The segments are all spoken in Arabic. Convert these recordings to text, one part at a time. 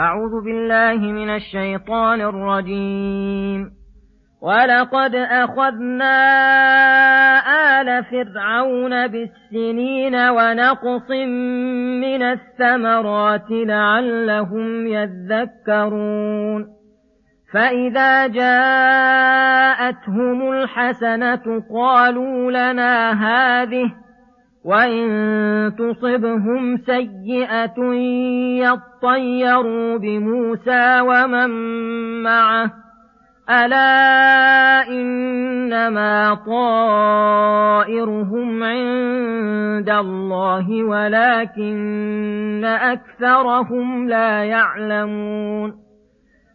أعوذ بالله من الشيطان الرجيم. ولقد أخذنا آل فرعون بالسنين ونقص من الثمرات لعلهم يذكرون. فإذا جاءتهم الحسنة قالوا لنا هذه وإن تصبهم سيئة يطيروا بموسى ومن معه ألا إنما طائرهم عند الله ولكن أكثرهم لا يعلمون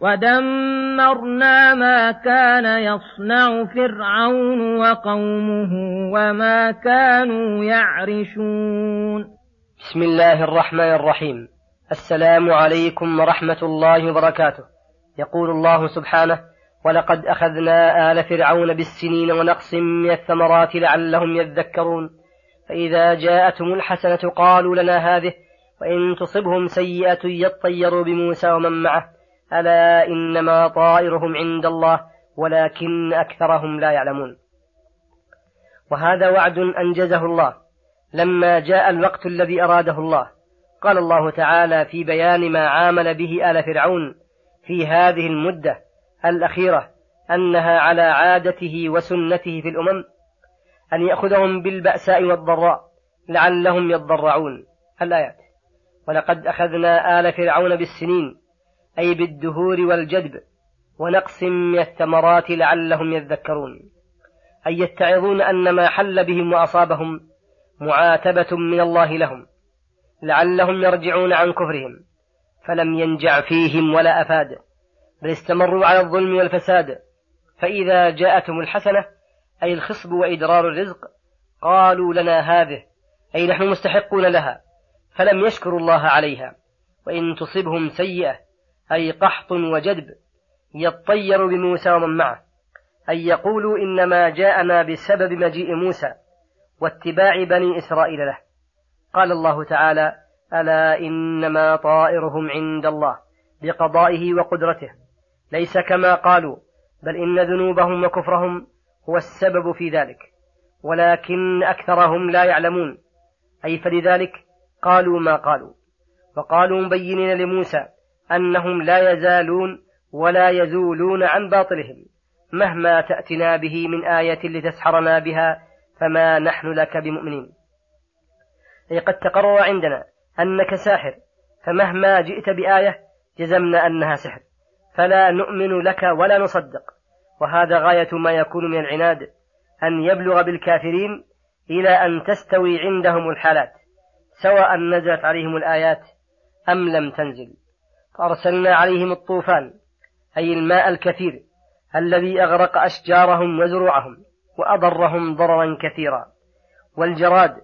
ودمرنا ما كان يصنع فرعون وقومه وما كانوا يعرشون بسم الله الرحمن الرحيم. السلام عليكم ورحمة الله وبركاته. يقول الله سبحانه ولقد أخذنا آل فرعون بالسنين ونقص من الثمرات لعلهم يذكرون. فإذا جاءتهم الحسنة قالوا لنا هذه وإن تصبهم سيئة يطيروا بموسى ومن معه. ألا إنما طائرهم عند الله ولكن أكثرهم لا يعلمون. وهذا وعد أنجزه الله. لما جاء الوقت الذي أراده الله قال الله تعالى في بيان ما عامل به آل فرعون في هذه المدة الأخيرة أنها على عادته وسنته في الأمم أن يأخذهم بالبأساء والضراء لعلهم يضرعون. الآيات ولقد أخذنا آل فرعون بالسنين أي بالدهور والجدب ونقص من الثمرات لعلهم يذكرون. أي يتعظون أن ما حل بهم وأصابهم معاتبة من الله لهم لعلهم يرجعون عن كفرهم فلم ينجع فيهم ولا أفاد بل استمروا على الظلم والفساد. فإذا جاءتهم الحسنة أي الخصب وإدرار الرزق قالوا لنا هذه أي نحن مستحقون لها فلم يشكروا الله عليها وإن تصبهم سيئة أي قحط وجدب يطير بموسى ومن معه أي يقولوا إنما جاءنا بسبب مجيء موسى واتباع بني إسرائيل له. قال الله تعالى ألا إنما طائرهم عند الله بقضائه وقدرته. ليس كما قالوا بل إن ذنوبهم وكفرهم هو السبب في ذلك ولكن أكثرهم لا يعلمون. أي فلذلك قالوا ما قالوا وقالوا مبينين لموسى أنهم لا يزالون ولا يزولون عن باطلهم. مهما تأتنا به من آية لتسحرنا بها فما نحن لك بمؤمنين. أي قد تقرر عندنا أنك ساحر فمهما جئت بآية جزمنا أنها سحر. فلا نؤمن لك ولا نصدق. وهذا غاية ما يكون من العناد أن يبلغ بالكافرين إلى أن تستوي عندهم الحالات سواء نزلت عليهم الآيات أم لم تنزل. فأرسلنا عليهم الطوفان أي الماء الكثير الذي أغرق أشجارهم وزروعهم وأضرهم ضررا كثيرا والجراد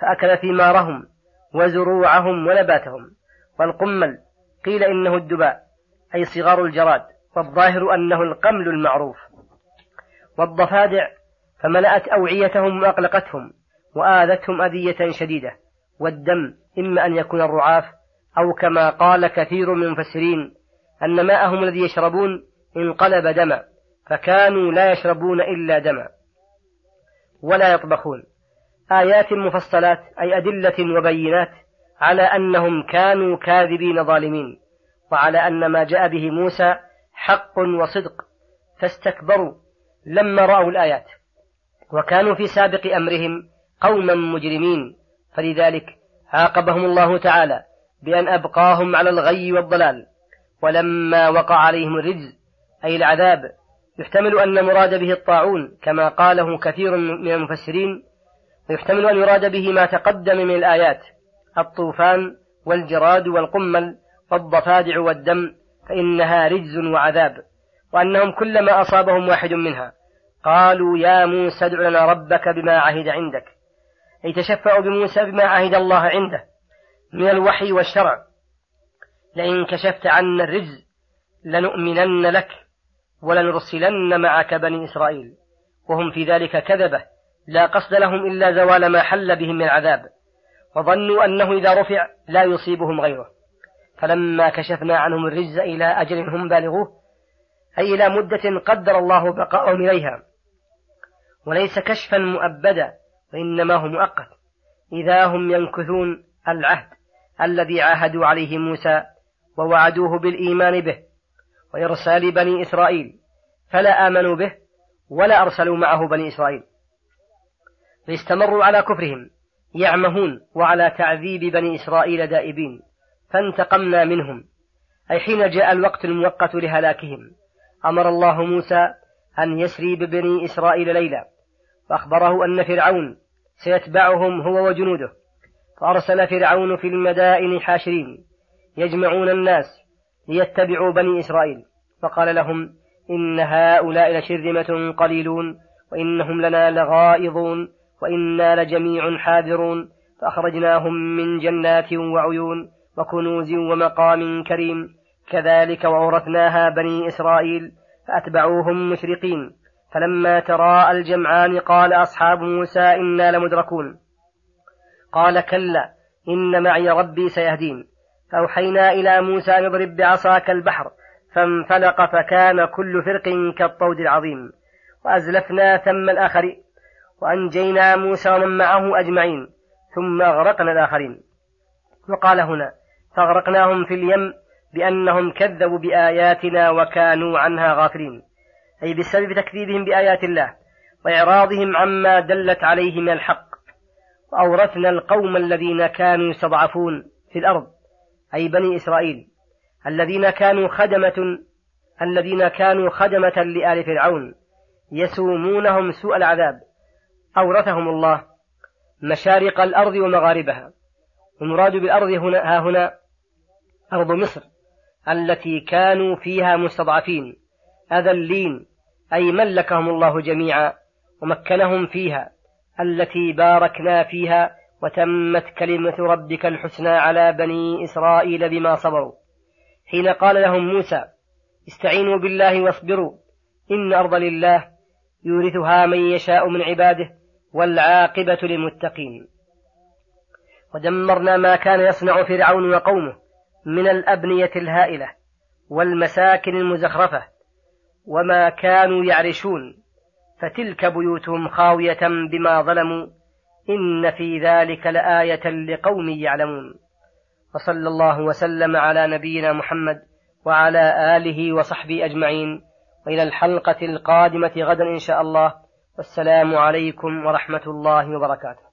فأكل ثمارهم وزروعهم ونباتهم والقمل قيل إنه الدباء أي صغار الجراد والظاهر أنه القمل المعروف. والضفادع فملأت أوعيتهم وأقلقتهم وآذتهم أذية شديدة والدم إما أن يكون الرعاف أو كما قال كثير من المفسرين أن ماءهم الذي يشربون انقلب دما فكانوا لا يشربون إلا دما. ولا يطبخون. آيات مفصلات أي أدلة وبينات على أنهم كانوا كاذبين ظالمين وعلى أن ما جاء به موسى حق وصدق. فاستكبروا لما رأوا الآيات. وكانوا في سابق أمرهم قوما مجرمين. فلذلك عاقبهم الله تعالى. بأن أبقاهم على الغي والضلال. ولما وقع عليهم الرجز أي العذاب يحتمل أن مراد به الطاعون كما قاله كثير من المفسرين ويحتمل أن يراد به ما تقدم من الآيات الطوفان والجراد والقمل والضفادع والدم فإنها رجز وعذاب وأنهم كلما أصابهم واحد منها قالوا يا موسى ادع لنا ربك بما عهد عندك. أي تشفعوا بموسى بما عهد الله عنده. من الوحي والشرع. لئن كشفت عنا الرجز لنؤمنن لك ولنرسلن معك بني إسرائيل. وهم في ذلك كذبة لا قصد لهم إلا زوال ما حل بهم من العذاب. وظنوا أنه إذا رفع لا يصيبهم غيره. فلما كشفنا عنهم الرجز إلى أجل هم بالغوه أي إلى مدة قدر الله بقاءهم إليها. وليس كشفا مؤبدا وإنما هو مؤقت. إذا هم ينكثون العهد. الذي عاهدوا عليه موسى ووعدوه بالإيمان به وإرسال بني إسرائيل فلا آمنوا به ولا أرسلوا معه بني إسرائيل. فاستمروا على كفرهم يعمهون وعلى تعذيب بني إسرائيل دائبين فانتقمنا منهم. أي حين جاء الوقت المؤقت لهلاكهم أمر الله موسى أن يسري ببني إسرائيل ليلا فأخبره أن فرعون سيتبعهم هو وجنوده. فأرسل فرعون في المدائن حاشرين يجمعون الناس ليتبعوا بني إسرائيل فقال لهم إن هؤلاء لشرذمة قليلون وإنهم لنا لغائظون وإنا لجميع حاذرون فأخرجناهم من جنات وعيون وكنوز ومقام كريم كذلك وأورثناها بني إسرائيل فأتبعوهم مشرقين فلما تراءى الجمعان قال أصحاب موسى إنا لمدركون. قال كلا إن معي ربي سيهدين. فأوحينا إلى موسى أن اضرب بعصاك البحر فانفلق فكان كل فرق كالطود العظيم. وأزلفنا ثم الآخرين وأنجينا موسى ومن معه أجمعين ثم أغرقنا الآخرين. وقال هنا فأغرقناهم في اليم بأنهم كذبوا بآياتنا وكانوا عنها غافلين. أي بسبب تكذيبهم بآيات الله وإعراضهم عما دلت عليه من الحق. وأورثنا القوم الذين كانوا يستضعفون في الأرض أي بني إسرائيل الذين كانوا خدمة الذين كانوا خدمة لآل فرعون يسومونهم سوء العذاب. أورثهم الله مشارق الأرض ومغاربها. والمراد بالأرض هنا ها هنا أرض مصر التي كانوا فيها مستضعفين أذلين أي ملكهم الله جميعا ومكنهم فيها. التي باركنا فيها وتمت كلمة ربك الحسنى على بني إسرائيل بما صبروا. حين قال لهم موسى استعينوا بالله واصبروا إن أرض لله يورثها من يشاء من عباده والعاقبة للمتقين. ودمرنا ما كان يصنع فرعون وقومه من الأبنية الهائلة والمساكن المزخرفة وما كانوا يعرشون. فتلك بيوتهم خاوية بما ظلموا إن في ذلك لآية لقوم يعلمون. وصلى الله وسلم على نبينا محمد وعلى آله وصحبه أجمعين. وإلى الحلقة القادمة غدا إن شاء الله. والسلام عليكم ورحمة الله وبركاته.